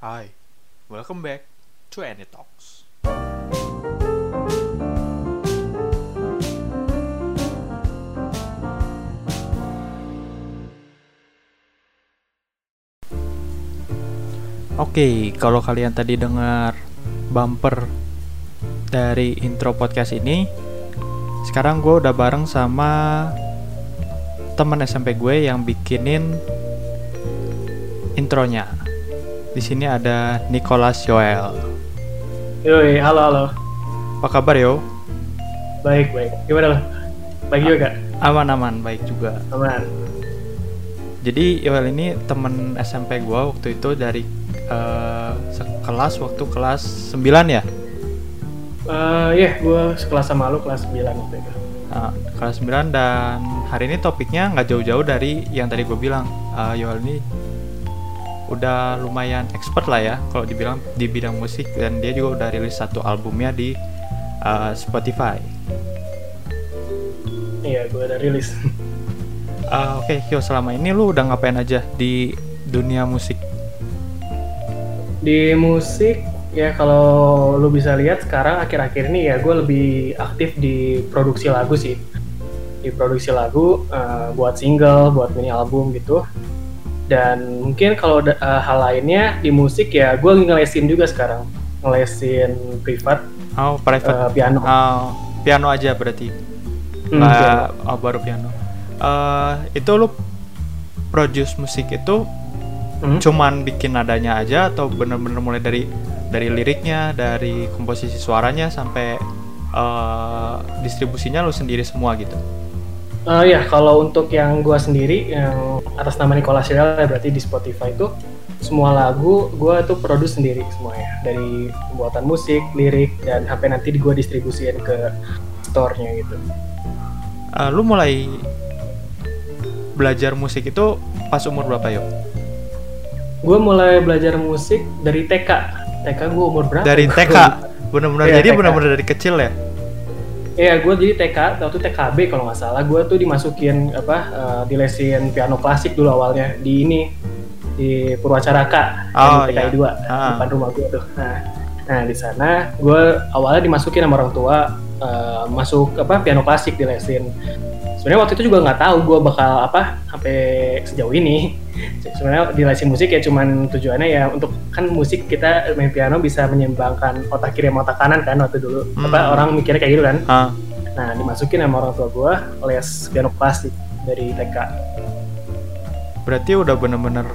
Hi, welcome back to Any Talks. Oke, kalau kalian tadi dengar bumper dari intro podcast ini, sekarang gue udah bareng sama teman SMP gue yang bikinin intronya. Di sini ada Nicholas Joel. Yoi, halo halo. Apa kabar yo? Baik baik. Gimana lo? Baik juga. Aman-aman, baik juga. Aman. Jadi Joel ini temen SMP gue waktu itu dari eh, sekelas waktu kelas 9 ya? Eh ya, gue sekelas sama lu kelas 9 waktu itu. Nah, kelas 9 dan hari ini topiknya nggak jauh-jauh dari yang tadi gue bilang. Eh, Yoel ini udah lumayan expert lah ya kalau dibilang di bidang musik dan dia juga udah rilis satu albumnya di eh, Spotify. Iya, gue udah rilis. Eh, Oke, Yo selama ini lu udah ngapain aja di dunia musik? Di musik ya kalau lu bisa lihat sekarang akhir-akhir ini ya gue lebih aktif di produksi lagu sih. Di produksi lagu eh, buat single, buat mini album gitu. Dan mungkin kalau eh, hal lainnya di musik ya gue ngelesin juga sekarang. Ngelesin privat Oh, private. eh, piano. Oh, piano aja berarti. Hmm, Nggak- piano. oh, baru piano. Eh, itu lu produce musik itu Hmm. cuman bikin nadanya aja atau bener-bener mulai dari dari liriknya, dari komposisi suaranya sampai eh, distribusinya lu sendiri semua gitu. Eh ya, kalau untuk yang gua sendiri yang atas nama Nicholas Joel ya berarti di Spotify itu semua lagu gua tuh produce sendiri semuanya dari pembuatan musik, lirik dan sampai nanti gua distribusiin ke store-nya gitu. Eh, lu mulai belajar musik itu pas umur berapa yuk? Gua mulai belajar musik dari TK. TK gua umur berapa? Dari TK, bener-bener Iya, jadi bener-bener dari kecil ya. Iya, gue jadi TK, waktu TKB kalau nggak salah, gue tuh dimasukin apa, eh, dilesin piano klasik dulu awalnya di ini di Purwacaraka, Oh, di TKI iya. 2 Ah. depan rumah gue tuh. Nah, nah di sana gue awalnya dimasukin sama orang tua eh, masuk apa piano klasik dilesin. Sebenarnya waktu itu juga nggak tahu gue bakal apa sampai sejauh ini. Sebenarnya di lesin musik ya cuman tujuannya ya untuk kan musik kita main piano bisa menyeimbangkan otak kiri sama otak kanan kan waktu dulu. Apa Hmm. orang mikirnya kayak gitu kan. Ah, Nah, dimasukin sama orang tua gue les piano klasik dari TK. berarti udah bener-bener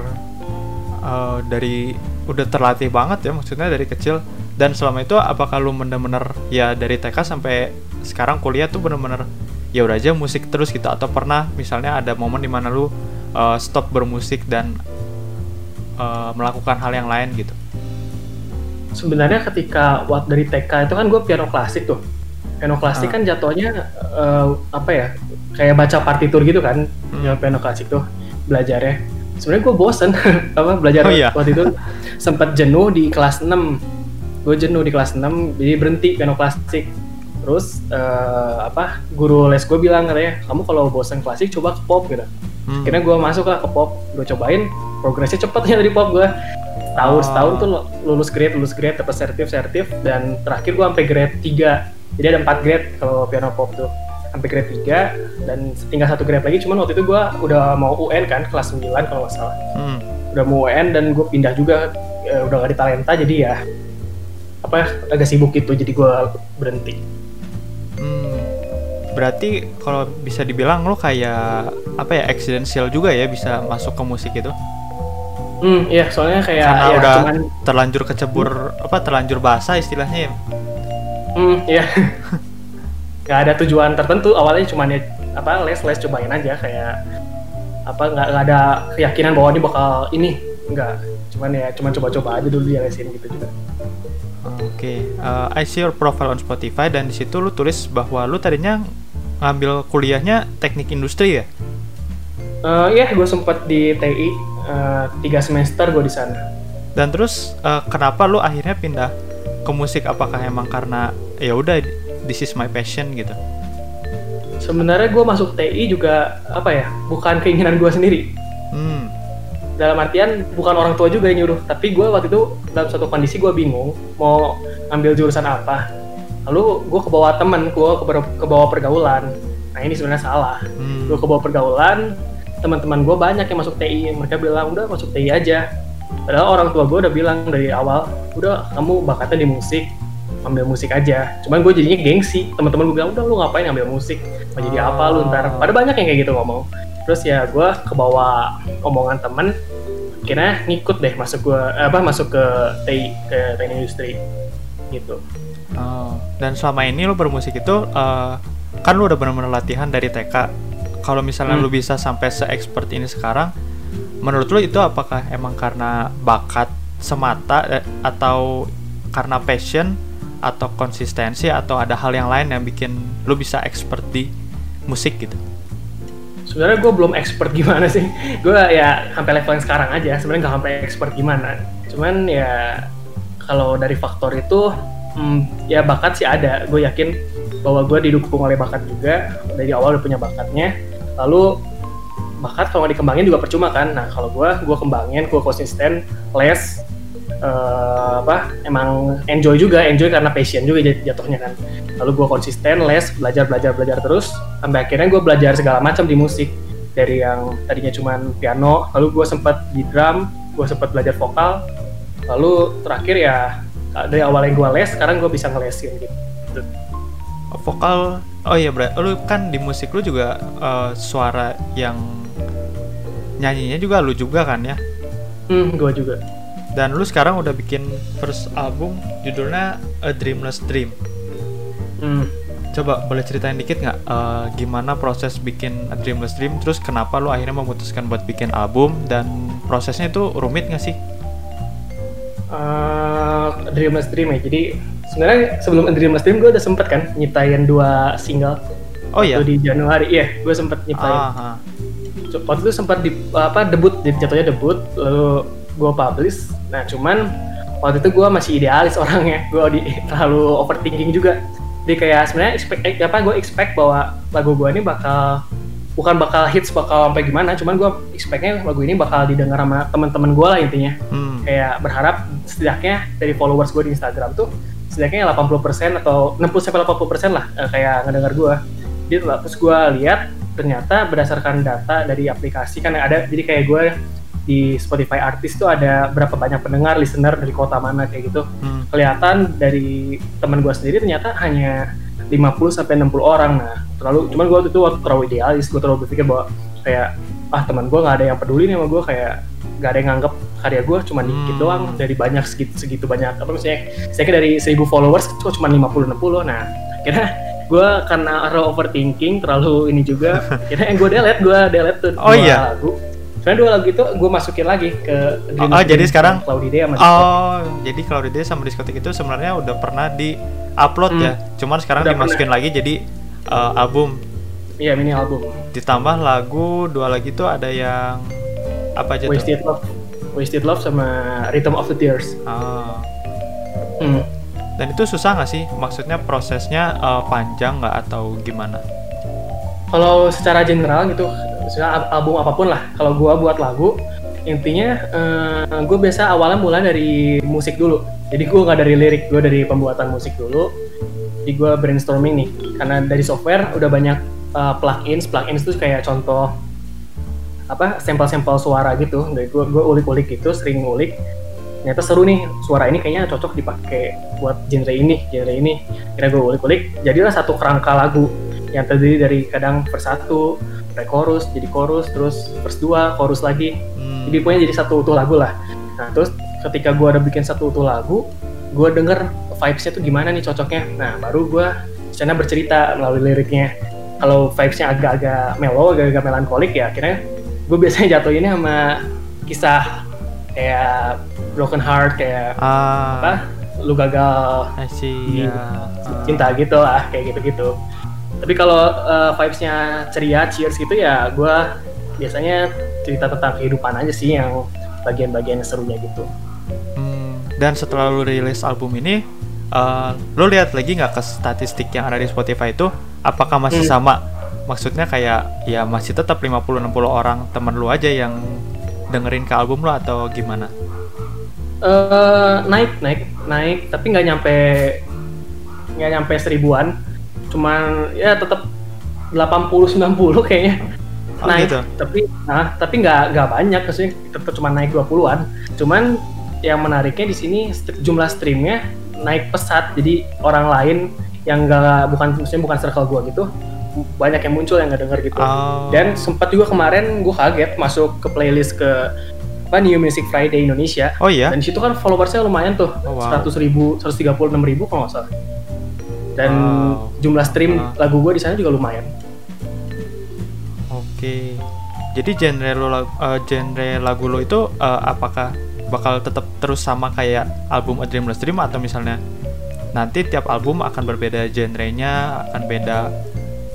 eh, dari udah terlatih banget ya maksudnya dari kecil dan selama itu apakah lu bener-bener ya dari TK sampai sekarang kuliah tuh bener-bener ya udah aja musik terus gitu atau pernah misalnya ada momen di mana lu eh, stop bermusik dan eh, melakukan hal yang lain gitu Sebenarnya ketika waktu dari TK itu kan gue piano klasik tuh. Piano klasik Ah. kan jatuhnya eh, apa ya? Kayak baca partitur gitu kan. Hmm. Ya, piano klasik tuh belajarnya. Sebenarnya gue bosen apa belajar Oh, iya? waktu itu sempat jenuh di kelas 6. Gue jenuh di kelas 6 jadi berhenti piano klasik. Terus eh, apa guru les gue bilang katanya kamu kalau bosen klasik coba ke pop gitu. Hmm. Akhirnya gue masuk lah ke pop, gue cobain, progresnya cepet ya dari pop gue. Tahun Oh. setahun tuh lulus grade, lulus grade, dapat sertif, sertif, dan terakhir gue sampai grade 3 Jadi ada 4 grade kalau piano pop tuh, sampai grade 3 dan tinggal satu grade lagi. Cuman waktu itu gue udah mau UN kan, kelas 9 kalau nggak salah. Hmm. Udah mau UN dan gue pindah juga, eh, udah gak di talenta, jadi ya apa ya, agak sibuk gitu, jadi gue berhenti. Hmm, berarti kalau bisa dibilang lo kayak apa ya accidental juga ya bisa masuk ke musik itu Hmm, iya soalnya kayak karena ya, udah cuman terlanjur kecebur apa terlanjur basah istilahnya ya. Hmm, iya. Gak ada tujuan tertentu. Awalnya cuma ya apa les les cobain aja kayak apa nggak nggak ada keyakinan bahwa ini bakal ini nggak cuman ya cuman coba-coba aja dulu dia lesin gitu juga Oke, eh, I see your profile on Spotify dan di situ lu tulis bahwa lu tadinya ngambil kuliahnya teknik industri ya. Eh ya gue sempet di TI eh, tiga semester gue di sana Dan terus eh, kenapa lu akhirnya pindah ke musik? Apakah emang karena ya udah this is my passion gitu? sebenarnya gue masuk TI juga apa ya bukan keinginan gue sendiri Hmm. Dalam artian bukan orang tua juga yang nyuruh. Tapi gue waktu itu dalam satu kondisi gue bingung mau ambil jurusan apa. Lalu gue ke bawah temen gue ke, ke bawah pergaulan. Nah ini sebenarnya salah. Hmm. gue ke bawah pergaulan teman-teman gue banyak yang masuk TI mereka bilang udah masuk TI aja. Padahal orang tua gue udah bilang dari awal udah kamu bakatnya di musik ambil musik aja. Cuman gue jadinya gengsi. Teman-teman gue bilang udah lu ngapain ambil musik? Mau jadi apa lu ntar? Pada banyak yang kayak gitu ngomong terus ya gue ke bawah omongan temen kira ngikut deh masuk gue apa masuk ke TI ke teknik industri gitu Oh, dan selama ini lo bermusik itu eh, kan lo udah benar-benar latihan dari TK. Kalau misalnya Hmm. lo bisa sampai se-expert ini sekarang, menurut lo itu apakah emang karena bakat semata eh, atau karena passion atau konsistensi atau ada hal yang lain yang bikin lo bisa expert di musik gitu? Sebenarnya gue belum expert gimana sih. Gue ya sampai level yang sekarang aja sebenarnya nggak sampai expert gimana. Cuman ya kalau dari faktor itu hmm, ya bakat sih ada. Gue yakin bahwa gue didukung oleh bakat juga dari awal udah punya bakatnya. Lalu bakat kalau dikembangin juga percuma kan. Nah kalau gue gue kembangin gue konsisten les eh, apa emang enjoy juga enjoy karena passion juga jat- jatuhnya kan. Lalu gue konsisten les belajar belajar belajar terus sampai akhirnya gue belajar segala macam di musik. Dari yang tadinya cuman piano lalu gue sempat di drum gue sempat belajar vokal. Lalu terakhir ya dari awal yang gue les sekarang gue bisa ngelesin gitu. Vokal, oh iya berarti lo kan di musik lo juga eh, suara yang nyanyinya juga lo juga kan ya? hmm gue juga Dan lu sekarang udah bikin first album judulnya A Dreamless Dream. hmm. Coba boleh ceritain dikit nggak eh, gimana proses bikin A Dreamless Dream? Terus kenapa lu akhirnya memutuskan buat bikin album dan prosesnya itu rumit nggak sih? Eh, Dreamless Dream ya jadi sebenarnya sebelum Dreamless Dream gue udah sempet kan nyiptain dua single Oh iya. Waktu di Januari iya gue sempet nyiptain Ah, ah. waktu itu sempat di apa debut jadi jatuhnya debut lalu gue publish. Nah cuman waktu itu gue masih idealis orangnya. Gue di terlalu overthinking juga. Jadi kayak sebenarnya expect eh, apa gue expect bahwa lagu gue ini bakal bukan bakal hits bakal sampai gimana. Cuman gue expectnya lagu ini bakal didengar sama teman-teman gue lah intinya. Hmm. kayak berharap setidaknya dari followers gue di Instagram tuh setidaknya 80% atau 60 sampai 80% lah eh, kayak ngedengar gue. Jadi terus gue lihat ternyata berdasarkan data dari aplikasi kan ada jadi kayak gue di Spotify artis tuh ada berapa banyak pendengar listener dari kota mana kayak gitu. Hmm. Kelihatan dari teman gue sendiri ternyata hanya 50 sampai 60 orang. Nah, terlalu cuman gue itu waktu terlalu idealis, gue terlalu berpikir bahwa kayak ah teman gue nggak ada yang peduli nih sama gue kayak nggak ada yang nganggep karya gue cuma dikit Hmm. doang dari banyak segitu segitu banyak apa maksudnya saya kira dari 1000 followers kok cuma 50 60 nah kira gue karena overthinking terlalu ini juga kira yang gue delete gue delete tuh Oh dua iya? lagu Soalnya dua lagu itu gue masukin lagi ke Dream Oh, Dream jadi sekarang- Cloudy Day sama Discord. Oh, jadi kalau di sama diskotik itu sebenarnya udah pernah di upload Hmm. ya. Cuman sekarang Udah dimasukin lagi jadi eh, album iya mini album ditambah lagu dua lagi tuh ada yang apa aja tuh? Wasted Love Wasted Love sama Rhythm of the Tears Ah. hmm. Dan itu susah nggak sih? Maksudnya prosesnya eh, panjang nggak atau gimana? kalau secara general gitu misalnya al- album apa pun lah. Kalau gua buat lagu intinya gue biasa awalnya mulai dari musik dulu. Jadi gua nggak dari lirik gue dari pembuatan musik dulu. Jadi gua brainstorming nih. Karena dari software udah banyak uh, plugins. Plugins itu kayak contoh apa sampel-sampel suara gitu. Dari gua gua ulik-ulik gitu sering ngulik. Ternyata seru nih suara ini kayaknya cocok dipakai buat genre ini genre ini. Kira gue ulik-ulik jadilah satu kerangka lagu yang terdiri dari kadang 1, pre-chorus, jadi chorus, terus verse 2, chorus lagi. Hmm. Jadi pokoknya jadi satu utuh lagu lah. Nah, terus ketika gue udah bikin satu utuh lagu, gue denger vibes-nya tuh gimana nih cocoknya. Nah, baru gue sana bercerita melalui liriknya. Kalau vibes-nya agak-agak mellow, agak-agak melankolik ya akhirnya gue biasanya jatuhinnya sama kisah kayak broken heart, kayak ah, apa, lu gagal I see. Iya. ya. Ah. cinta gitu lah kayak gitu-gitu tapi kalau uh, vibes-nya ceria cheers gitu ya gue biasanya cerita tentang kehidupan aja sih yang bagian-bagian serunya gitu Hmm, dan setelah lu rilis album ini, eh, lu lihat lagi nggak ke statistik yang ada di Spotify itu, apakah masih Hmm. sama? Maksudnya kayak ya masih tetap 50-60 orang temen lu aja yang dengerin ke album lo atau gimana? Eh naik naik naik tapi nggak nyampe nggak nyampe seribuan cuman ya tetap 80 90 kayaknya Oh, naik gitu. tapi nah tapi nggak nggak banyak sih tetap cuma naik 20-an cuman yang menariknya di sini jumlah streamnya naik pesat jadi orang lain yang nggak bukan maksudnya bukan circle gua gitu banyak yang muncul yang nggak denger gitu Oh. dan sempat juga kemarin gue kaget masuk ke playlist ke apa New Music Friday Indonesia Oh iya? dan di situ kan followersnya lumayan tuh Oh, wow. 100 ribu 136 ribu kalau nggak salah dan Wow. jumlah stream Ah. lagu gue di sana juga lumayan Oke. Jadi genre lo eh, genre lagu lo itu eh, apakah bakal tetap terus sama kayak album A Dreamless Dream atau misalnya nanti tiap album akan berbeda genrenya, akan beda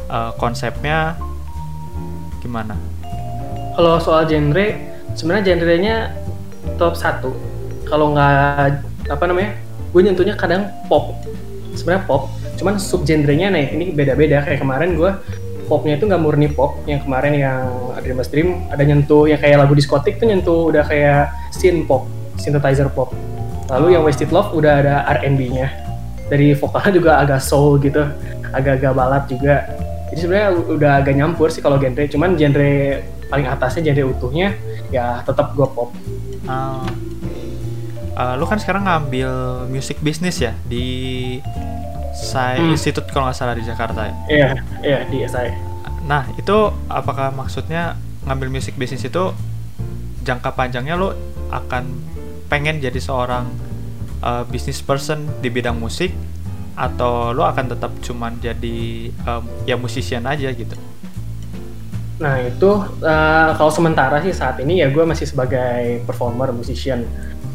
eh, konsepnya gimana? kalau soal genre sebenarnya genrenya top satu kalau nggak apa namanya gue nyentuhnya kadang pop sebenarnya pop cuman sub genrenya nih ini beda-beda. Kayak kemarin gue popnya itu nggak murni pop. Yang kemarin yang Dream Dream ada nyentuh yang kayak lagu diskotik tuh nyentuh udah kayak synth pop synthesizer pop. Lalu yang Wasted Love udah ada R&B-nya dari vokalnya juga agak soul gitu agak-agak balad juga. Jadi sebenarnya udah agak nyampur sih kalau genre. Cuman genre paling atasnya genre utuhnya ya tetap gue pop. Oke. Eh, lu kan sekarang ngambil music business ya di Sai Hmm. Institute kalau nggak salah di Jakarta ya. iya iya di SI Nah, itu apakah maksudnya ngambil music business itu jangka panjangnya lo akan pengen jadi seorang uh, business person di bidang musik atau lo akan tetap cuman jadi um, ya musician aja gitu? Nah itu eh, kalau sementara sih saat ini ya gue masih sebagai performer, musician.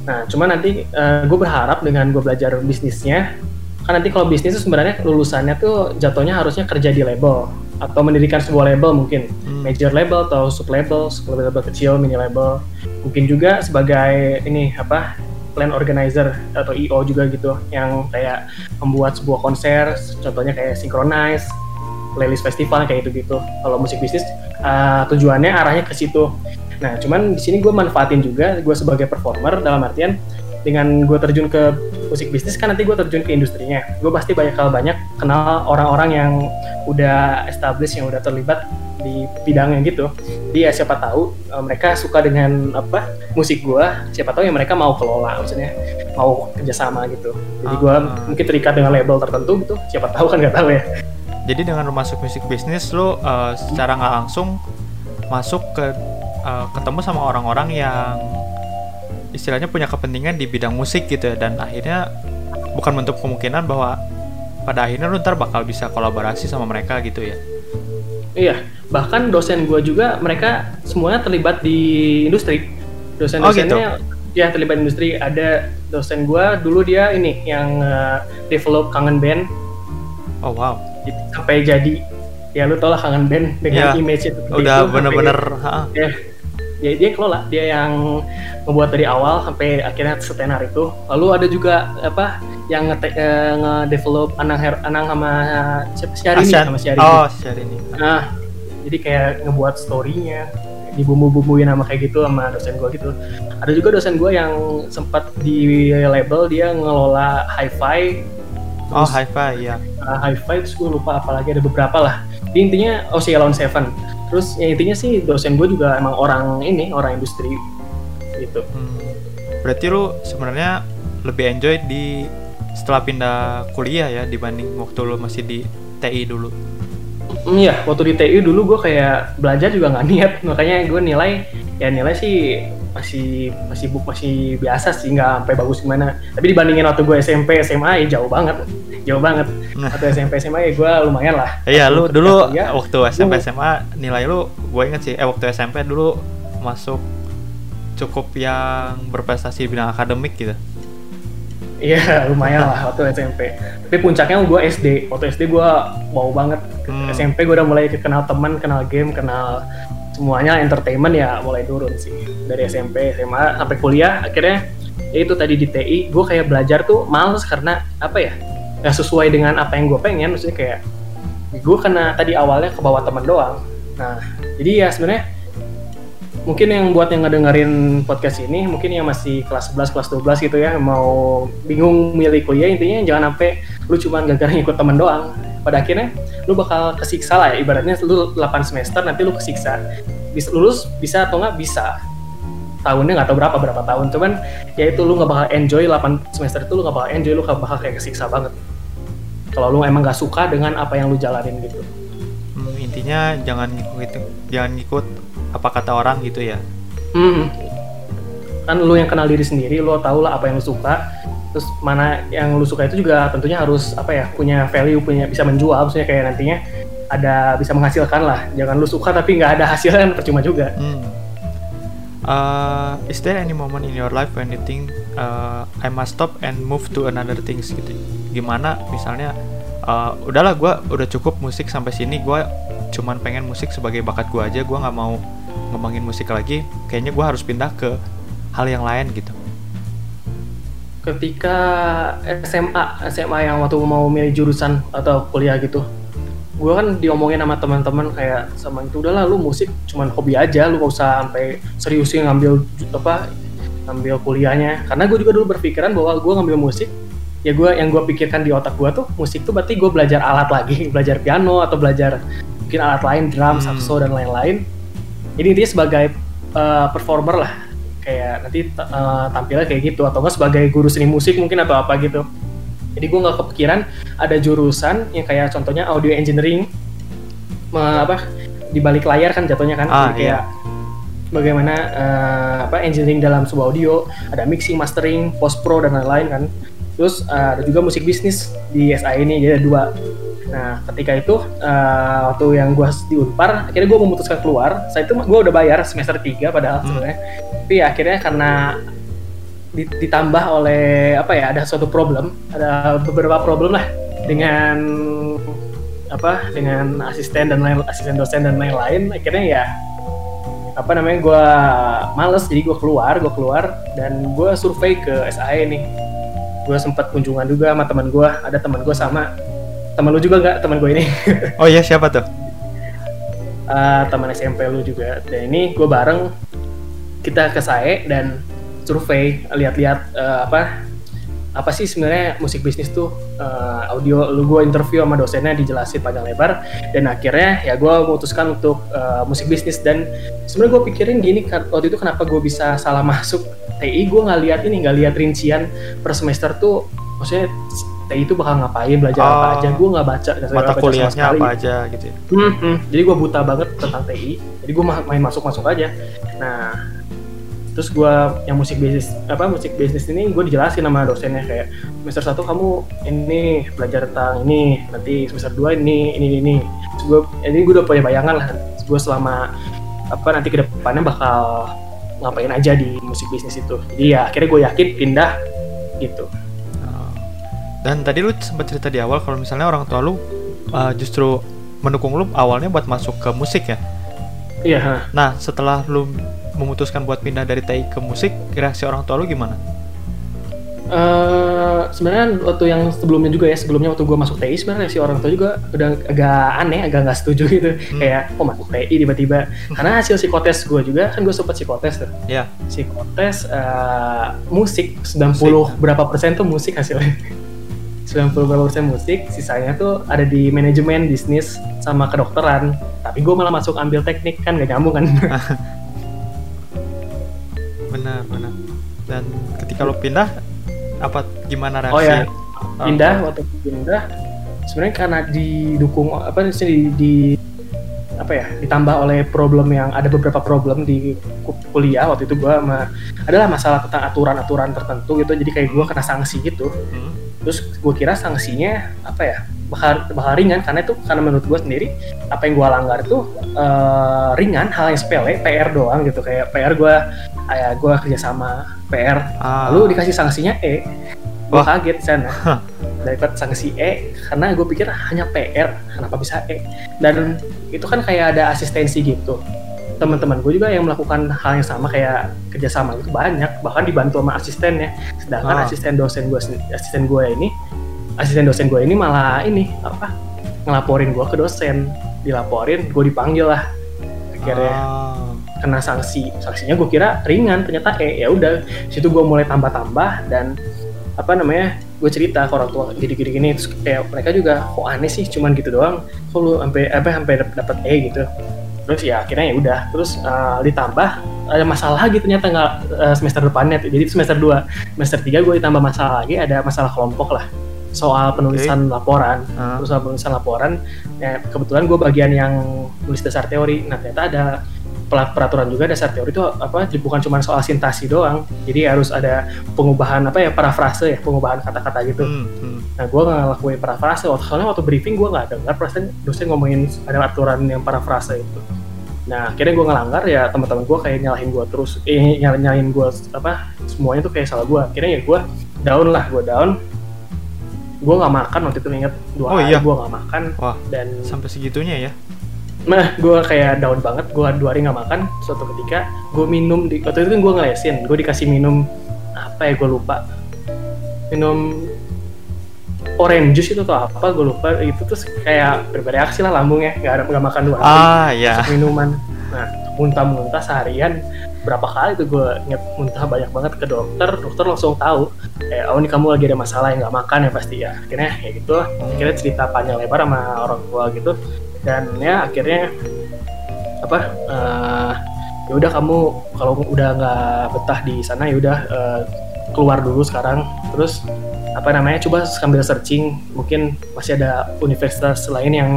Nah cuma nanti gue berharap dengan gue belajar bisnisnya, kan nanti kalau bisnis itu sebenarnya lulusannya tuh jatuhnya harusnya kerja di label atau mendirikan sebuah label mungkin Hmm. major label atau sub label, sub label kecil, mini label. Mungkin juga sebagai ini apa plan organizer atau IO juga gitu yang kayak membuat sebuah konser, contohnya kayak synchronize, playlist festival kayak gitu gitu. Kalau musik bisnis uh, tujuannya arahnya ke situ. Nah, cuman di sini gue manfaatin juga gue sebagai performer dalam artian dengan gue terjun ke musik bisnis kan nanti gue terjun ke industrinya. Gue pasti banyak hal banyak kenal orang-orang yang udah established yang udah terlibat di bidangnya gitu. Jadi ya siapa tahu uh, mereka suka dengan apa musik gue, siapa tahu ya mereka mau kelola maksudnya mau kerjasama gitu. Jadi gue Ah. mungkin terikat dengan label tertentu gitu. Siapa tahu kan nggak tahu ya. Jadi dengan lo masuk musik bisnis lo uh, secara nggak langsung masuk ke uh, ketemu sama orang-orang yang istilahnya punya kepentingan di bidang musik gitu ya. Dan akhirnya bukan menutup kemungkinan bahwa pada akhirnya lu ntar bakal bisa kolaborasi sama mereka gitu ya. Iya, bahkan dosen gue juga mereka semuanya terlibat di industri. Dosen-dosennya ya terlibat industri. Ada dosen gue dulu dia ini yang uh, develop kangen band. Oh wow. Sampai jadi. Ya lu tau lah kangen band dengan Iya, image itu Udah bener-bener ha, ya dia dia kelola dia yang membuat dari awal sampai akhirnya setenar itu lalu ada juga apa yang nge, eh, nge-develop Anang Her, Anang sama siapa Syahrini Asyan. sama Syahrini Oh, Syahrini. Nah, jadi kayak ngebuat story-nya, dibumbu-bumbuin sama kayak gitu sama dosen gue gitu. Ada juga dosen gue yang sempat di label dia ngelola hi-fi. Oh, hi-fi ya. uh, hi-fi terus gue lupa apalagi ada beberapa lah. Jadi intinya Ocean Seven. Terus ya intinya sih dosen gue juga emang orang ini, orang industri gitu. Hmm. Berarti lu sebenarnya lebih enjoy di setelah pindah kuliah ya dibanding waktu lu masih di TI dulu. Hmm, Iya, waktu di TI dulu gue kayak belajar juga nggak niat, makanya gue nilai ya nilai sih masih masih buk masih biasa sih, nggak sampai bagus gimana. Tapi dibandingin waktu gue SMP SMA ya jauh banget, jauh banget. Nah. Waktu SMP SMA ya gue lumayan lah. Iya, lu dulu kuliah, waktu SMP SMA nilai lu gue inget sih, eh waktu SMP dulu masuk cukup yang berprestasi bidang akademik gitu. Iya lumayan lah waktu SMP. Tapi puncaknya gue SD. Waktu SD gue wow banget. Hmm. SMP gue udah mulai kenal teman, kenal game, kenal semuanya entertainment ya mulai turun sih dari SMP, SMA sampai kuliah. Akhirnya ya itu tadi di TI gue kayak belajar tuh males karena apa ya nggak sesuai dengan apa yang gue pengen. Maksudnya kayak gue kena tadi awalnya ke bawah teman doang. Nah jadi ya sebenarnya mungkin yang buat yang ngedengerin podcast ini mungkin yang masih kelas 11 kelas 12 gitu ya mau bingung milih kuliah intinya jangan sampai lu cuma gara-gara ngikut temen doang pada akhirnya lu bakal kesiksa lah ya. ibaratnya lu 8 semester nanti lu kesiksa bisa lulus bisa atau nggak bisa tahunnya nggak tahu berapa berapa tahun cuman ya itu lu nggak bakal enjoy 8 semester itu lu nggak bakal enjoy lu nggak bakal kayak kesiksa banget kalau lu emang nggak suka dengan apa yang lu jalanin gitu Hmm, intinya jangan ngikut jangan ngikut apa kata orang gitu ya. Hmm. Kan lu yang kenal diri sendiri, lu tau lah apa yang lu suka. Terus mana yang lu suka itu juga tentunya harus apa ya punya value, punya bisa menjual, maksudnya kayak nantinya ada bisa menghasilkan lah. Jangan lu suka tapi nggak ada hasilnya kan percuma juga. Hmm. Uh, is there any moment in your life when you think uh, I must stop and move to another things gitu? Gimana misalnya uh, udahlah gue udah cukup musik sampai sini gue cuman pengen musik sebagai bakat gue aja gue nggak mau ngembangin musik lagi kayaknya gue harus pindah ke hal yang lain gitu Ketika SMA, SMA yang waktu mau milih jurusan atau kuliah gitu, gue kan diomongin sama teman-teman kayak sama itu udahlah lu musik cuman hobi aja, lu gak usah sampai seriusin ngambil apa ngambil kuliahnya. Karena gue juga dulu berpikiran bahwa gue ngambil musik ya gue yang gue pikirkan di otak gue tuh musik tuh berarti gue belajar alat lagi belajar piano atau belajar mungkin alat lain drum Hmm. saxo dan lain-lain jadi dia sebagai uh, performer lah kayak nanti uh, tampilnya kayak gitu atau enggak sebagai guru seni musik mungkin atau apa gitu jadi gue nggak kepikiran ada jurusan yang kayak contohnya audio engineering me- apa di balik layar kan jatuhnya kan. Ah, Jadi kayak bagaimana uh, apa engineering dalam sebuah audio ada mixing mastering post pro dan lain-lain kan. Terus uh, ada juga musik bisnis di SI ini jadi ada dua. Nah ketika itu uh, waktu yang gue di Unpar akhirnya gue memutuskan keluar. Saya itu gue udah bayar semester 3 padahal Hmm. sebenarnya. Tapi akhirnya karena ditambah oleh apa ya ada suatu problem ada beberapa problem lah dengan apa dengan asisten dan lain asisten dosen dan lain-lain. Akhirnya ya apa namanya gue males jadi gue keluar gue keluar dan gue survei ke SAE nih. Gue sempat kunjungan juga sama teman gue ada teman gue sama. Teman lu juga nggak teman gue ini? Oh iya siapa tuh? Eh, teman SMP lu juga. Dan ini gue bareng kita ke SAE dan survei lihat-lihat eh, apa apa sih sebenarnya musik bisnis tuh eh, audio lu gue interview sama dosennya dijelasin panjang lebar dan akhirnya ya gue memutuskan untuk eh, musik bisnis dan sebenarnya gue pikirin gini kan waktu itu kenapa gue bisa salah masuk TI gue nggak lihat ini nggak lihat rincian per semester tuh maksudnya TI itu bakal ngapain belajar apa Oh. aja gue nggak baca mata baca kuliahnya sekali. apa aja gitu ya Hmm, hmm. Jadi gue buta banget tentang TI. Jadi gue main masuk-masuk aja. Nah, terus gue yang musik bisnis apa musik bisnis ini gue dijelasin sama dosennya kayak semester satu kamu ini belajar tentang ini nanti semester 2 ini ini ini. Terus gue jadi gue udah punya bayangan lah. Gue selama apa nanti ke depannya bakal ngapain aja di musik bisnis itu. Jadi ya akhirnya gue yakin pindah gitu. Oh. Dan tadi lu sempat cerita di awal kalau misalnya orang tua lu uh, justru mendukung lu awalnya buat masuk ke musik ya. Iya. Nah, setelah lu memutuskan buat pindah dari TI ke musik, reaksi orang tua lu gimana? Eh, sebenarnya waktu yang sebelumnya juga ya sebelumnya waktu gue masuk TI sebenarnya si orang tua juga udah agak aneh agak nggak setuju gitu. Hmm. kayak kok masuk TI tiba-tiba. Karena hasil psikotes gue juga kan gue sempat psikotes tuh. Ya, psikotes eh, musik 90 berapa persen tuh musik hasilnya 90 berapa persen musik sisanya tuh ada di manajemen bisnis sama kedokteran tapi gue malah masuk ambil teknik kan gak nyambung kan benar, benar. Dan ketika lu pindah, apa gimana reaksi? Oh ya, pindah tua? waktu pindah sebenarnya karena didukung apa sih di, di- apa ya ditambah oleh problem yang ada beberapa problem di ku- kuliah waktu itu sama adalah masalah tentang aturan-aturan tertentu gitu jadi kayak gua kena sanksi gitu Hmm. Terus gue kira sanksinya apa ya? Bakal bakal ringan karena itu karena menurut gue sendiri apa yang gue langgar itu eh, ringan hal yang sepele PR doang gitu. Kayak PR gue kayak gue kerja sama PR Ah, lalu dikasih sanksinya E. Gue kaget sana dapat sanksi E karena gue pikir hanya PR kenapa bisa E? Dan itu kan kayak ada asistensi gitu teman-teman gue juga yang melakukan hal yang sama kayak kerjasama itu banyak bahkan dibantu sama asistennya. Sedangkan Ah. asisten dosen gue asisten gue ini asisten dosen gue ini malah ini apa ngelaporin gue ke dosen. Dilaporin gue dipanggil lah. Akhirnya ah. kena sanksi. Sanksinya gue kira ringan ternyata eh ya udah. Situ gue mulai tambah-tambah dan apa namanya gue cerita ke orang tua gini-gini gini. Terus kayak mereka juga kok aneh sih? Cuman gitu doang. Kok lu sampai apa sampai dapat E gitu terus ya akhirnya ya udah. Terus uh, ditambah ada masalah lagi ternyata nggak uh, semester depannya jadi semester 2 semester 3 gue ditambah masalah lagi ada masalah kelompok lah. Soal penulisan okay. laporan uh. soal penulisan laporan ya kebetulan gue bagian yang tulis dasar teori. Nah ternyata ada peraturan juga dasar teori itu apa bukan cuma soal sintasi doang. Jadi harus ada pengubahan apa ya parafrase ya pengubahan kata-kata gitu. Hmm, hmm. nah gue nggak ngelakuin parafrase waktu soalnya waktu briefing gue nggak dengar perasaan dosen ngomongin ada aturan yang parafrase itu nah akhirnya gue ngelanggar ya teman-teman gue kayak nyalahin gue terus eh nyalahin, nyalahin gue apa semuanya tuh kayak salah gue akhirnya ya gue down lah gue down. Gue nggak makan waktu itu inget dua oh, hari iya? gue nggak makan Wah, dan sampai segitunya ya Nah, gue kayak down banget. Gue dua hari nggak makan. Suatu ketika, gue minum di waktu itu kan gue ngelesin. Gue dikasih minum apa ya? Gue lupa. Minum orange juice itu atau apa? Gue lupa. Itu terus kayak bereaksi lah lambungnya. Gak ada nggak makan dua hari. Ah ya. Minuman. Nah, muntah-muntah seharian. Berapa kali tuh gue inget muntah banyak banget ke dokter. Dokter langsung tahu. Kayak, oh ini kamu lagi ada masalah yang nggak makan ya pasti ya. Akhirnya ya gitu. Akhirnya cerita panjang lebar sama orang tua gitu dan ya akhirnya apa uh, ya udah kamu kalau udah nggak betah di sana ya udah uh, keluar dulu sekarang. Terus apa namanya coba sambil searching mungkin masih ada universitas lain yang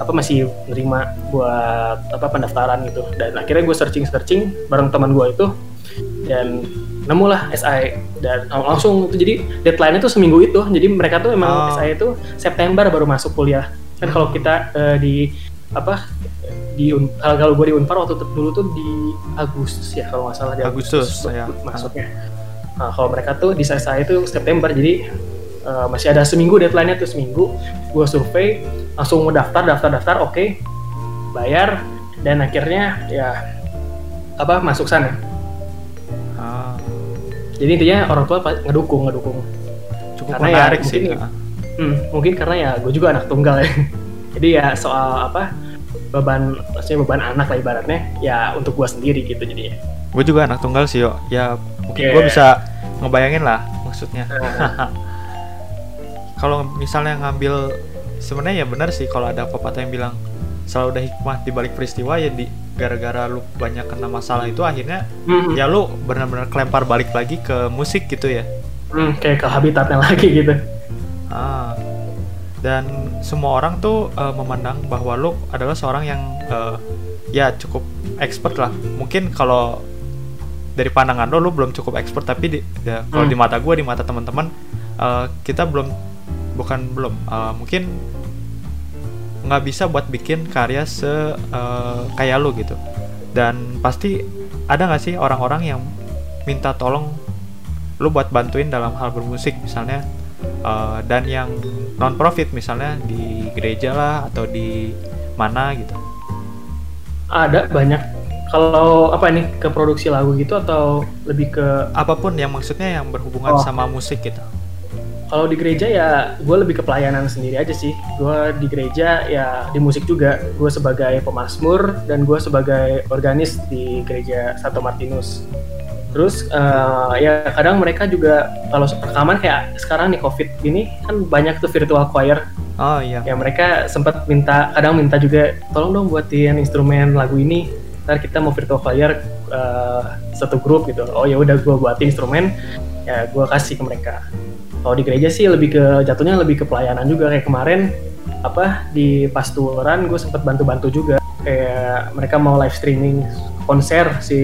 apa masih nerima buat apa pendaftaran gitu. Dan akhirnya gue searching searching bareng teman gue itu dan nemu lah SI dan langsung itu jadi deadline itu seminggu itu. Jadi mereka tuh emang oh. SI itu September baru masuk kuliah kan kalau kita uh, di apa di kalau gue di Unpar waktu dulu tuh di Agustus ya kalau nggak salah di Agustus, Agustus ya. masuknya. Nah, kalau mereka tuh di saya itu September jadi uh, masih ada seminggu deadline-nya tuh seminggu. Gue survei langsung daftar daftar daftar oke okay, bayar dan akhirnya ya apa masuk sana. Ah. Jadi intinya orang tua ngedukung ngedukung. Cukup karena ya menarik ya, sih. Mungkin, hmm, mungkin karena ya gue juga anak tunggal ya. Jadi ya soal apa beban maksudnya beban anak lah ibaratnya ya untuk gue sendiri gitu jadi gue juga anak tunggal sih yo. Ya mungkin yeah. gue bisa ngebayangin lah maksudnya. Kalau misalnya ngambil sebenarnya ya benar sih kalau ada pepatah yang bilang selalu ada hikmah di balik peristiwa ya di gara-gara lu banyak kena masalah itu akhirnya mm-hmm. ya lu benar-benar kelempar balik lagi ke musik gitu ya. Mm, kayak ke habitatnya lagi gitu ah. Dan semua orang tuh uh, memandang bahwa lo adalah seorang yang uh, ya cukup expert lah. Mungkin kalau dari pandangan lo lo belum cukup expert tapi di, ya, kalau hmm. di mata gue di mata teman-teman uh, kita belum bukan belum uh, mungkin nggak bisa buat bikin karya se uh, kayak lo gitu. Dan pasti ada nggak sih orang-orang yang minta tolong lo buat bantuin dalam hal bermusik misalnya uh, dan yang non profit misalnya di gereja lah atau di mana gitu. Ada banyak. Kalau apa ini ke produksi lagu gitu atau lebih ke apa pun yang maksudnya yang berhubungan oh. sama musik gitu. Kalau di gereja ya gue lebih ke pelayanan sendiri aja sih. Gue di gereja ya di musik juga. Gue sebagai pemasmur dan gue sebagai organis di gereja Santo Martinus Terus uh, ya kadang mereka juga kalau rekaman kayak sekarang nih covid gini kan banyak tuh virtual choir. Oh iya. Ya mereka sempat minta kadang minta juga tolong dong buatin instrumen lagu ini. Ntar kita mau virtual choir uh, satu grup gitu. Oh ya udah gue buatin instrumen ya gue kasih ke mereka. Kalau di gereja sih lebih ke jatuhnya lebih ke pelayanan juga kayak kemarin apa di pasturan gue sempat bantu-bantu juga kayak mereka mau live streaming konser si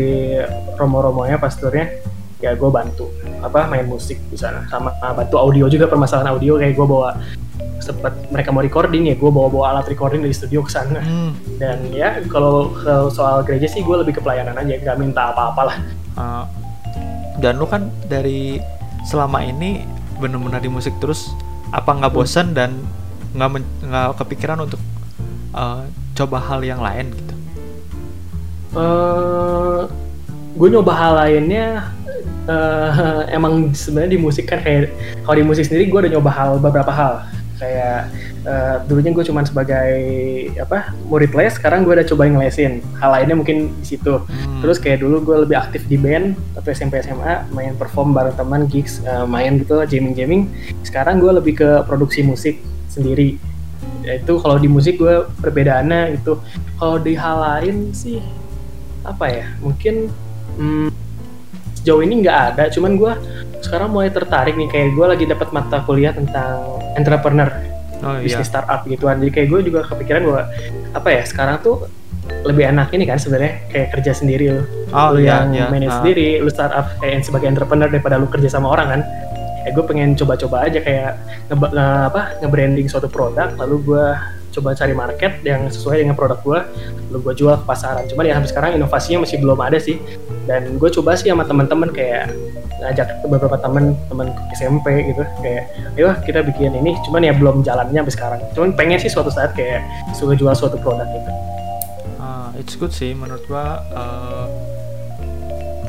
Romo-Romonya pasturnya ya gue bantu apa main musik di sana. Sama bantu audio juga permasalahan audio kayak gue bawa sempat mereka mau recording ya gue bawa bawa alat recording dari studio ke sana. Hmm. dan ya kalau soal gereja sih gue lebih ke pelayanan aja nggak minta apa-apa lah uh, dan lu kan dari selama ini benar-benar di musik terus apa nggak hmm. bosan dan nggak nggak kepikiran untuk uh, coba hal yang lain gitu uh, eh, gue nyoba hal lainnya uh, emang sebenarnya di musik kan kayak kalau di musik sendiri gue udah nyoba hal beberapa hal. Kayak uh, dulunya gue cuma sebagai apa murid les sekarang gue udah cobain ngelesin. Hal lainnya mungkin di situ. Hmm. terus kayak dulu gue lebih aktif di band atau SMP SMA main perform bareng teman gigs uh, main gitu jamming jamming sekarang gue lebih ke produksi musik sendiri. Itu kalau di musik gue perbedaannya itu kalau di hal lain sih apa ya mungkin hmm, sejauh ini nggak ada cuman gue sekarang mulai tertarik nih kayak gue lagi dapat mata kuliah tentang entrepreneur oh, bisnis iya. startup gituan jadi kayak gue juga kepikiran bahwa apa ya sekarang tuh lebih enak ini kan sebenarnya kayak kerja sendiri lo oh, iya, yang iya. manage uh. sendiri lu startup kayak sebagai entrepreneur daripada lu kerja sama orang kan ya gue pengen coba-coba aja kayak nge, nge apa nge-branding suatu produk lalu gue coba cari market yang sesuai dengan produk gue lalu gue jual ke pasaran. Cuman ya sampai sekarang inovasinya masih belum ada sih. Dan gue coba sih sama teman-teman kayak ngajak beberapa teman teman SMP gitu. Kayak ayo kita bikin ini. Cuman ya belum jalannya sampai sekarang. Cuman pengen sih suatu saat kayak suka jual suatu produk gitu. Uh, it's good sih menurut gua uh,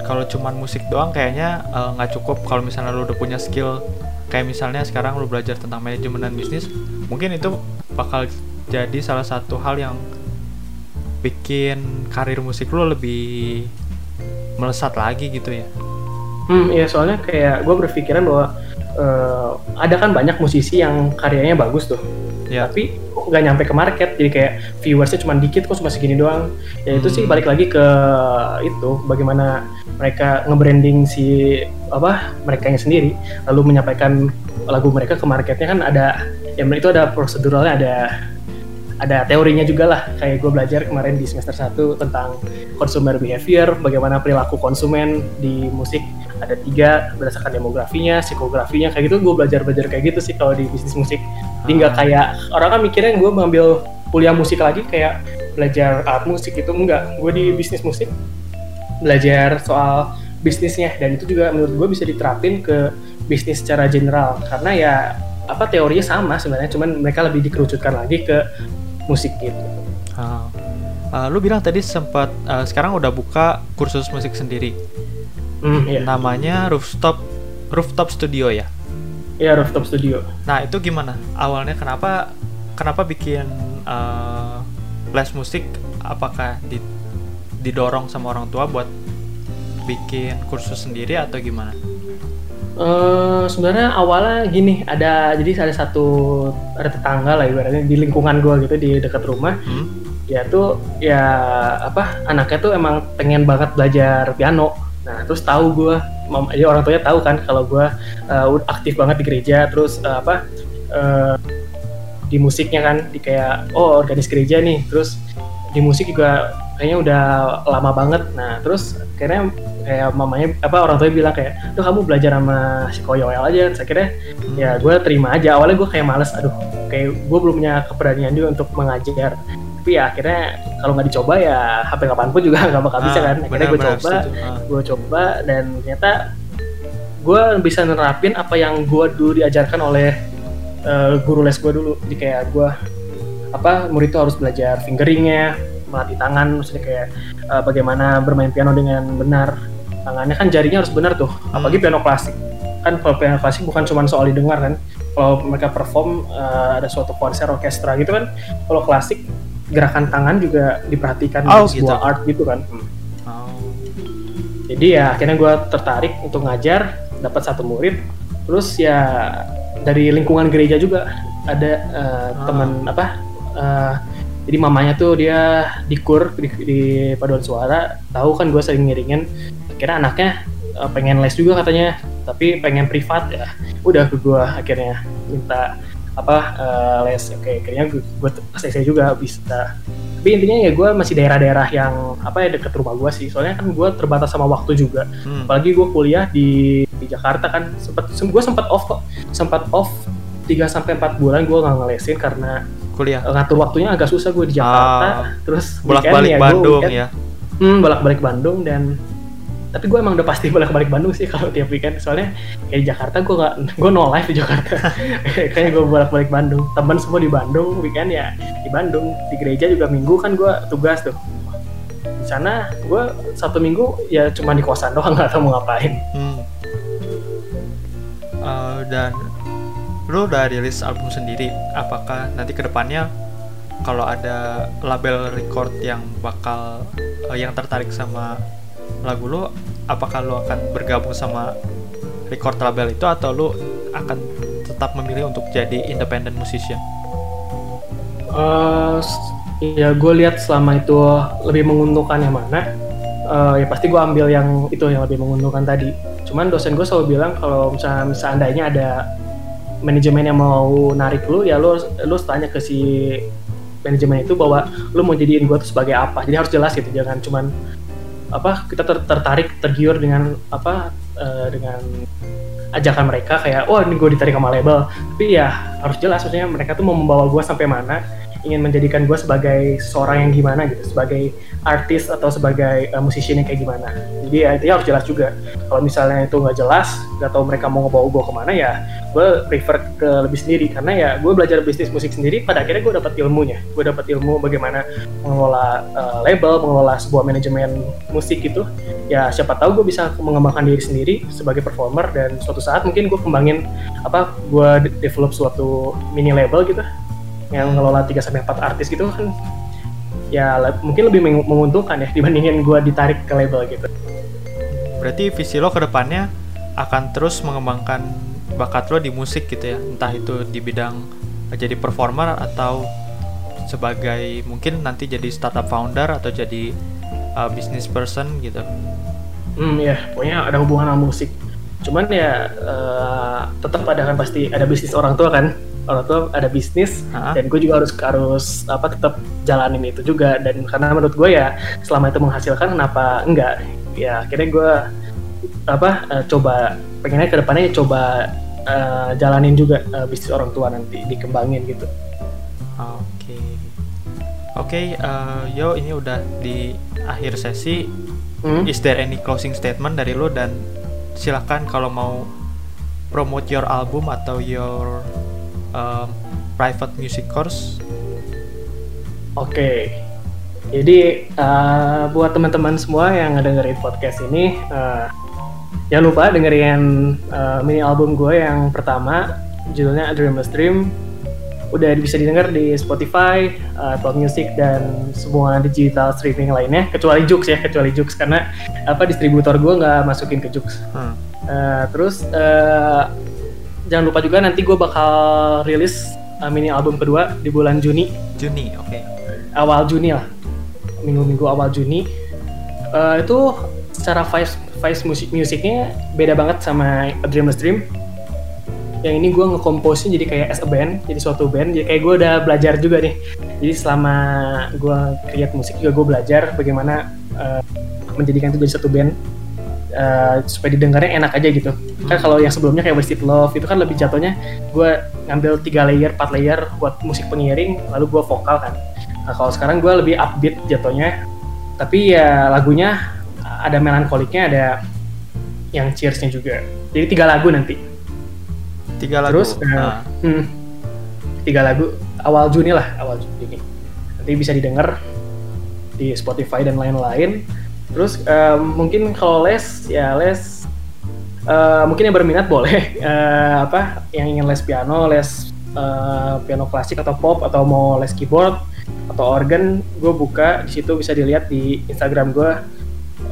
kalau cuman musik doang kayaknya eh, nggak uh, cukup kalau misalnya lu udah punya skill. Kayak misalnya sekarang lu belajar tentang manajemen dan bisnis mungkin itu bakal jadi salah satu hal yang bikin karir musik lu lebih melesat lagi gitu ya Hmm, ya soalnya kayak gue berpikiran bahwa uh, ada kan banyak musisi yang karyanya bagus tuh, yeah. tapi nggak nyampe ke market, jadi kayak viewersnya cuma dikit, kok cuma segini doang. Ya itu hmm. sih balik lagi ke itu, bagaimana mereka nge-branding si apa mereka sendiri, lalu menyampaikan lagu mereka ke marketnya kan ada, ya itu ada proseduralnya, ada ada teorinya juga lah. Kayak gue belajar kemarin di semester 1 tentang consumer behavior bagaimana perilaku konsumen di musik. Ada tiga berdasarkan demografinya, psikografinya kayak gitu. Gue belajar belajar kayak gitu sih kalau di bisnis musik. Jadi nggak ah. kayak orang kan mikirnya gue mengambil kuliah musik lagi kayak belajar art musik itu enggak. Gue di bisnis musik belajar soal bisnisnya. Dan itu juga menurut gue bisa diterapin ke bisnis secara general. Karena ya apa teorinya sama sebenarnya. Cuman mereka lebih dikerucutkan lagi ke musik gitu. Uh, uh, lu bilang tadi sempat uh, sekarang udah buka kursus musik sendiri. Mm, yeah. Namanya Rooftop Rooftop Studio ya. Iya yeah, Rooftop Studio. Nah itu gimana? Awalnya kenapa kenapa bikin uh, les musik? Apakah di, didorong sama orang tua buat bikin kursus sendiri atau gimana? Uh, sebenarnya awalnya gini ada jadi ada satu ada tetangga lah ibaratnya di lingkungan gue gitu di dekat rumah. Hmm? ya tuh ya apa anaknya tuh emang pengen banget belajar piano. Nah, terus tahu gue, jadi orang tuanya tahu kan kalau gue uh, aktif banget di gereja, terus uh, apa uh, di musiknya kan, di kayak oh organis gereja nih, terus di musik juga kayaknya udah lama banget. Nah, terus akhirnya kayak mamanya apa orang tuanya bilang kayak, tuh kamu belajar sama si Koyoel aja. Terus akhirnya ya gue terima aja. Awalnya gue kayak males, aduh, kayak gue belum punya keberanian juga untuk mengajar tapi ya akhirnya kalau nggak dicoba ya HP kapan pun juga nggak bakal bisa ah, kan akhirnya gue coba ah. gue coba dan ternyata gue bisa nerapin apa yang gue dulu diajarkan oleh uh, guru les gue dulu jadi kayak gue apa murid itu harus belajar fingeringnya melatih tangan maksudnya kayak uh, bagaimana bermain piano dengan benar tangannya kan jarinya harus benar tuh hmm. apalagi piano klasik kan kalau piano klasik bukan cuma soal didengar kan kalau mereka perform uh, ada suatu konser orkestra gitu kan kalau klasik gerakan tangan juga diperhatikan oh, di sebuah gitu. art gitu kan. Hmm. Oh. Jadi ya akhirnya gue tertarik untuk ngajar, dapat satu murid, terus ya dari lingkungan gereja juga ada uh, oh. teman apa? Uh, jadi mamanya tuh dia dikur di, di paduan suara, tahu kan gue sering ngiringin, akhirnya anaknya uh, pengen les juga katanya, tapi pengen privat ya. Udah ke gue akhirnya minta apa uh, les. Oke okay, kayaknya gue, saya juga bisa tapi intinya ya gue masih daerah-daerah yang apa ya deket rumah gue sih. Soalnya kan gue terbatas sama waktu juga. Hmm. apalagi gue kuliah di, di Jakarta kan. Sempat gue sempat off kok. Sempat off 3 sampai empat bulan gue nggak ngelesin karena kuliah. Ngatur waktunya agak susah gue di Jakarta ah, terus bolak-balik ya, Bandung ya. Hmm, bolak-balik Bandung dan tapi gue emang udah pasti bolak balik Bandung sih kalau tiap weekend soalnya kayak di Jakarta gue nggak gue no life di Jakarta. Kayaknya gue bolak balik Bandung teman semua di Bandung weekend ya di Bandung di gereja juga minggu kan gue tugas tuh. Di sana gue satu minggu ya cuma di kosan doang nggak tahu mau ngapain. Hmm. uh, dan lu udah rilis album sendiri apakah nanti ke depannya kalau ada label record yang bakal uh, yang tertarik sama lagu lu apakah lu akan bergabung sama record label itu atau lu akan tetap memilih untuk jadi independent musician? Uh, ya gue lihat selama itu lebih menguntungkan yang mana uh, ya pasti gue ambil yang itu yang lebih menguntungkan tadi. Cuman dosen gue selalu bilang kalau misalnya seandainya ada manajemen yang mau narik lu ya lu lu tanya ke si manajemen itu bahwa lu mau jadiin gue tuh sebagai apa. Jadi harus jelas gitu jangan cuman apa kita ter tertarik tergiur dengan apa uh, dengan ajakan mereka kayak oh ini gue ditarik sama label. Tapi ya harus jelas maksudnya mereka tuh mau membawa gue sampai mana ingin menjadikan gue sebagai seorang yang gimana gitu sebagai artis atau sebagai uh, musisi yang kayak gimana. Jadi ya itu harus jelas juga. Kalau misalnya itu nggak jelas nggak tahu mereka mau ngebawa gue ke mana ya gue prefer ke lebih sendiri. Karena ya gue belajar bisnis musik sendiri pada akhirnya gue dapat ilmunya. Gue dapat ilmu bagaimana mengelola uh, label mengelola sebuah manajemen musik gitu. Ya siapa tahu gue bisa mengembangkan diri sendiri sebagai performer dan suatu saat mungkin gue kembangin apa gue develop suatu mini label gitu yang ngelola 3 sampai 4 artis gitu kan ya mungkin lebih menguntungkan ya dibandingin gue ditarik ke label gitu. Berarti visi lo ke depannya akan terus mengembangkan bakat lo di musik gitu ya, entah itu di bidang jadi performer atau sebagai mungkin nanti jadi startup founder atau jadi uh, business person gitu. Hmm ya, pokoknya ada hubungan sama musik. Cuman ya uh, tetap ada kan pasti ada bisnis orang tua kan orang tua ada bisnis ha? dan gue juga harus harus apa tetap jalanin itu juga dan karena menurut gue ya selama itu menghasilkan kenapa enggak ya akhirnya gue apa uh, coba pengennya ke depannya coba uh, jalanin juga uh, bisnis orang tua nanti dikembangin gitu oke okay. oke okay, uh, yo ini udah di akhir sesi hmm? is there any closing statement dari lo dan silahkan kalau mau promote your album atau your um, private music course? Oke, okay. jadi uh, buat teman-teman semua yang ngedengerin podcast ini, uh, jangan lupa dengerin uh, mini album gue yang pertama, judulnya A Dreamless Dream. Udah bisa didengar di Spotify, uh, Apple Music dan semua digital streaming lainnya, kecuali Jux ya, kecuali Jux karena apa distributor gue nggak masukin ke Jux. Hmm. Uh, terus uh, jangan lupa juga nanti gue bakal rilis uh, mini album kedua di bulan Juni. Juni, oke. Okay. Awal Juni lah, minggu-minggu awal Juni. Uh, itu secara vibe vibe musik musiknya beda banget sama A Dreamless Dream. Yang ini gue ngekomposnya jadi kayak as a band, jadi suatu band. Jadi kayak gue udah belajar juga nih. Jadi selama gue create musik juga gue belajar bagaimana uh, menjadikan itu jadi satu band uh, supaya didengarnya enak aja gitu. Hmm. kan kalau yang sebelumnya kayak Wasted Love itu kan lebih jatuhnya gue ngambil tiga layer, empat layer buat musik pengiring lalu gue vokal kan. Nah kalau sekarang gue lebih upbeat jatuhnya tapi ya lagunya ada melankoliknya ada yang cheersnya juga. Jadi tiga lagu nanti. Tiga lagu? Terus uh, nah. hmm, tiga lagu. Awal Juni lah awal Juni. Nanti bisa didengar di Spotify dan lain-lain Terus um, mungkin kalau les ya les uh, mungkin yang berminat boleh uh, apa yang ingin les piano, les uh, piano klasik atau pop atau mau les keyboard atau organ, gue buka di situ bisa dilihat di Instagram gue.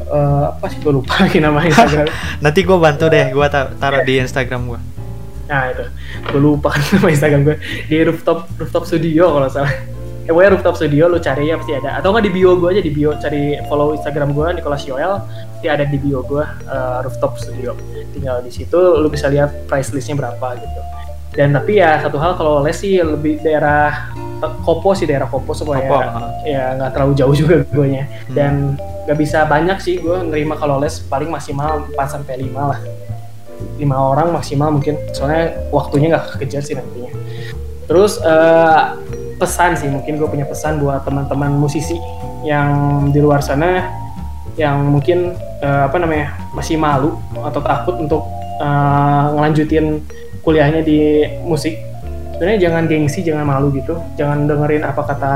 Uh, apa sih gue lupa lagi nama Instagram. Nanti gue bantu deh, gue taruh di Instagram gue. Nah itu, gue lupa kan nama Instagram gue di rooftop rooftop studio kalau salah eh pokoknya rooftop studio lu cari ya pasti ada. Atau nggak di bio gue aja di bio cari follow instagram gue Nicholas Yoel pasti ada di bio gue uh, rooftop studio. Tinggal di situ lu bisa lihat price listnya berapa gitu. Dan tapi ya satu hal kalau les sih lebih daerah Kopo sih daerah Kopo supaya Kopo, ya nggak terlalu jauh juga gue nya hmm. dan nggak bisa banyak sih gue nerima kalau les paling maksimal 4 sampai lima lah. Lima orang maksimal mungkin. Soalnya waktunya nggak kekejar sih nantinya. Terus uh, pesan sih mungkin gue punya pesan buat teman-teman musisi yang di luar sana yang mungkin uh, apa namanya masih malu atau takut untuk uh, ngelanjutin kuliahnya di musik. Sebenarnya jangan gengsi jangan malu gitu. Jangan dengerin apa kata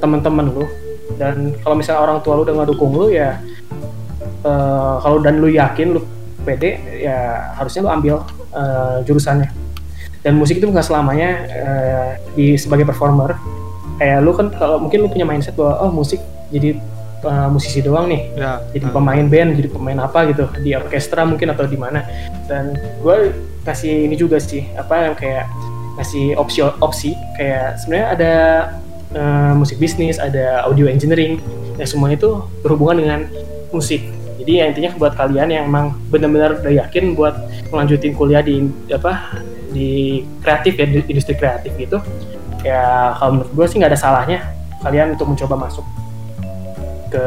teman-teman lu. Dan kalau misalnya orang tua lu udah dukung lu ya uh, kalau dan lu yakin lu pede ya harusnya lu ambil uh, jurusannya dan musik itu nggak selamanya uh, di sebagai performer. Kayak lu kan kalau mungkin lu punya mindset bahwa oh musik jadi uh, musisi doang nih. Ya jadi uh, pemain band jadi pemain apa gitu di orkestra mungkin atau di mana. Dan gue kasih ini juga sih apa yang kayak kasih opsi opsi. Kayak sebenarnya ada uh, musik bisnis ada audio engineering. Ya semua itu berhubungan dengan musik. Jadi ya intinya buat kalian yang emang benar-benar udah yakin buat melanjutin kuliah di apa di kreatif ya di industri kreatif gitu. Ya kalau menurut gue sih nggak ada salahnya kalian untuk mencoba masuk ke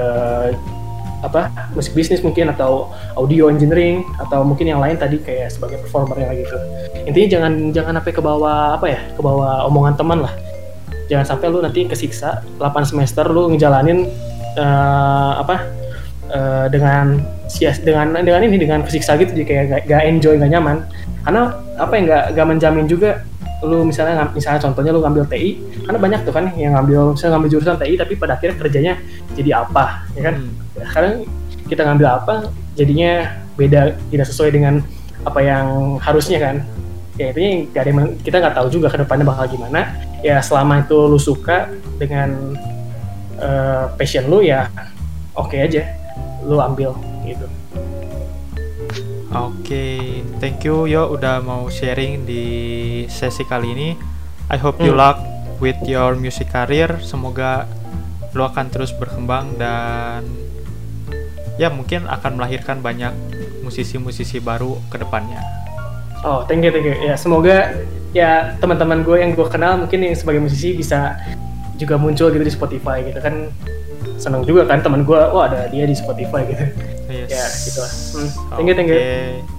apa musik bisnis mungkin atau audio engineering atau mungkin yang lain tadi kayak sebagai performer yang gitu. Intinya jangan jangan sampai ke bawah apa ya ke bawah omongan teman lah. Jangan sampai lu nanti kesiksa 8 semester lu ngejalanin uh, apa uh, dengan sia dengan dengan ini dengan kesiksa gitu jadi kayak gak, gak enjoy gak nyaman. Karena apa yang gak, gak menjamin juga lu misalnya misalnya contohnya lu ngambil TI karena banyak tuh kan yang ngambil misalnya ngambil jurusan TI tapi pada akhirnya kerjanya jadi apa ya kan? Hmm. sekarang kita ngambil apa jadinya beda tidak sesuai dengan apa yang harusnya kan. Ya intinya gak ada yang, kita nggak tahu juga ke depannya bakal gimana. Ya selama itu lu suka dengan uh, passion lu ya oke okay aja lu ambil gitu Oke, okay. thank you yo udah mau sharing di sesi kali ini. I hope you hmm. luck with your music career. Semoga lo akan terus berkembang dan ya mungkin akan melahirkan banyak musisi-musisi baru ke depannya. Oh, thank you, thank you. Ya, semoga ya teman-teman gue yang gue kenal mungkin yang sebagai musisi bisa juga muncul gitu di Spotify gitu kan. Senang juga kan teman gue, wah ada dia di Spotify gitu. Yes. Ya, gitu. Hmm. Thank you, thank you.